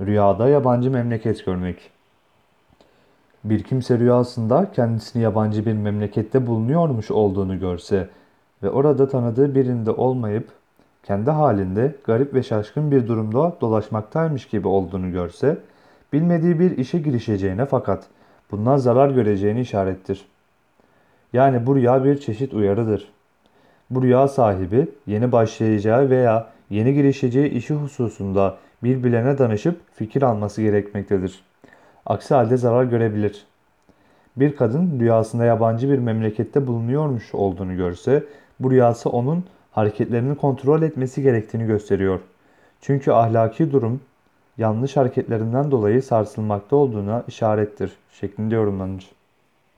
Rüyada yabancı memleket görmek. Bir kimse rüyasında kendisini yabancı bir memlekette bulunuyormuş olduğunu görse ve orada tanıdığı birinde olmayıp kendi halinde garip ve şaşkın bir durumda dolaşmaktaymış gibi olduğunu görse, bilmediği bir işe girişeceğine fakat bundan zarar göreceğini işarettir. Yani bu rüya bir çeşit uyarıdır. Bu rüya sahibi yeni başlayacağı veya yeni girişeceği işi hususunda bir bilene danışıp fikir alması gerekmektedir. Aksi halde zarar görebilir. Bir kadın rüyasında yabancı bir memlekette bulunuyormuş olduğunu görse, bu rüyası onun hareketlerini kontrol etmesi gerektiğini gösteriyor. Çünkü ahlaki durum yanlış hareketlerinden dolayı sarsılmakta olduğuna işarettir şeklinde yorumlanır.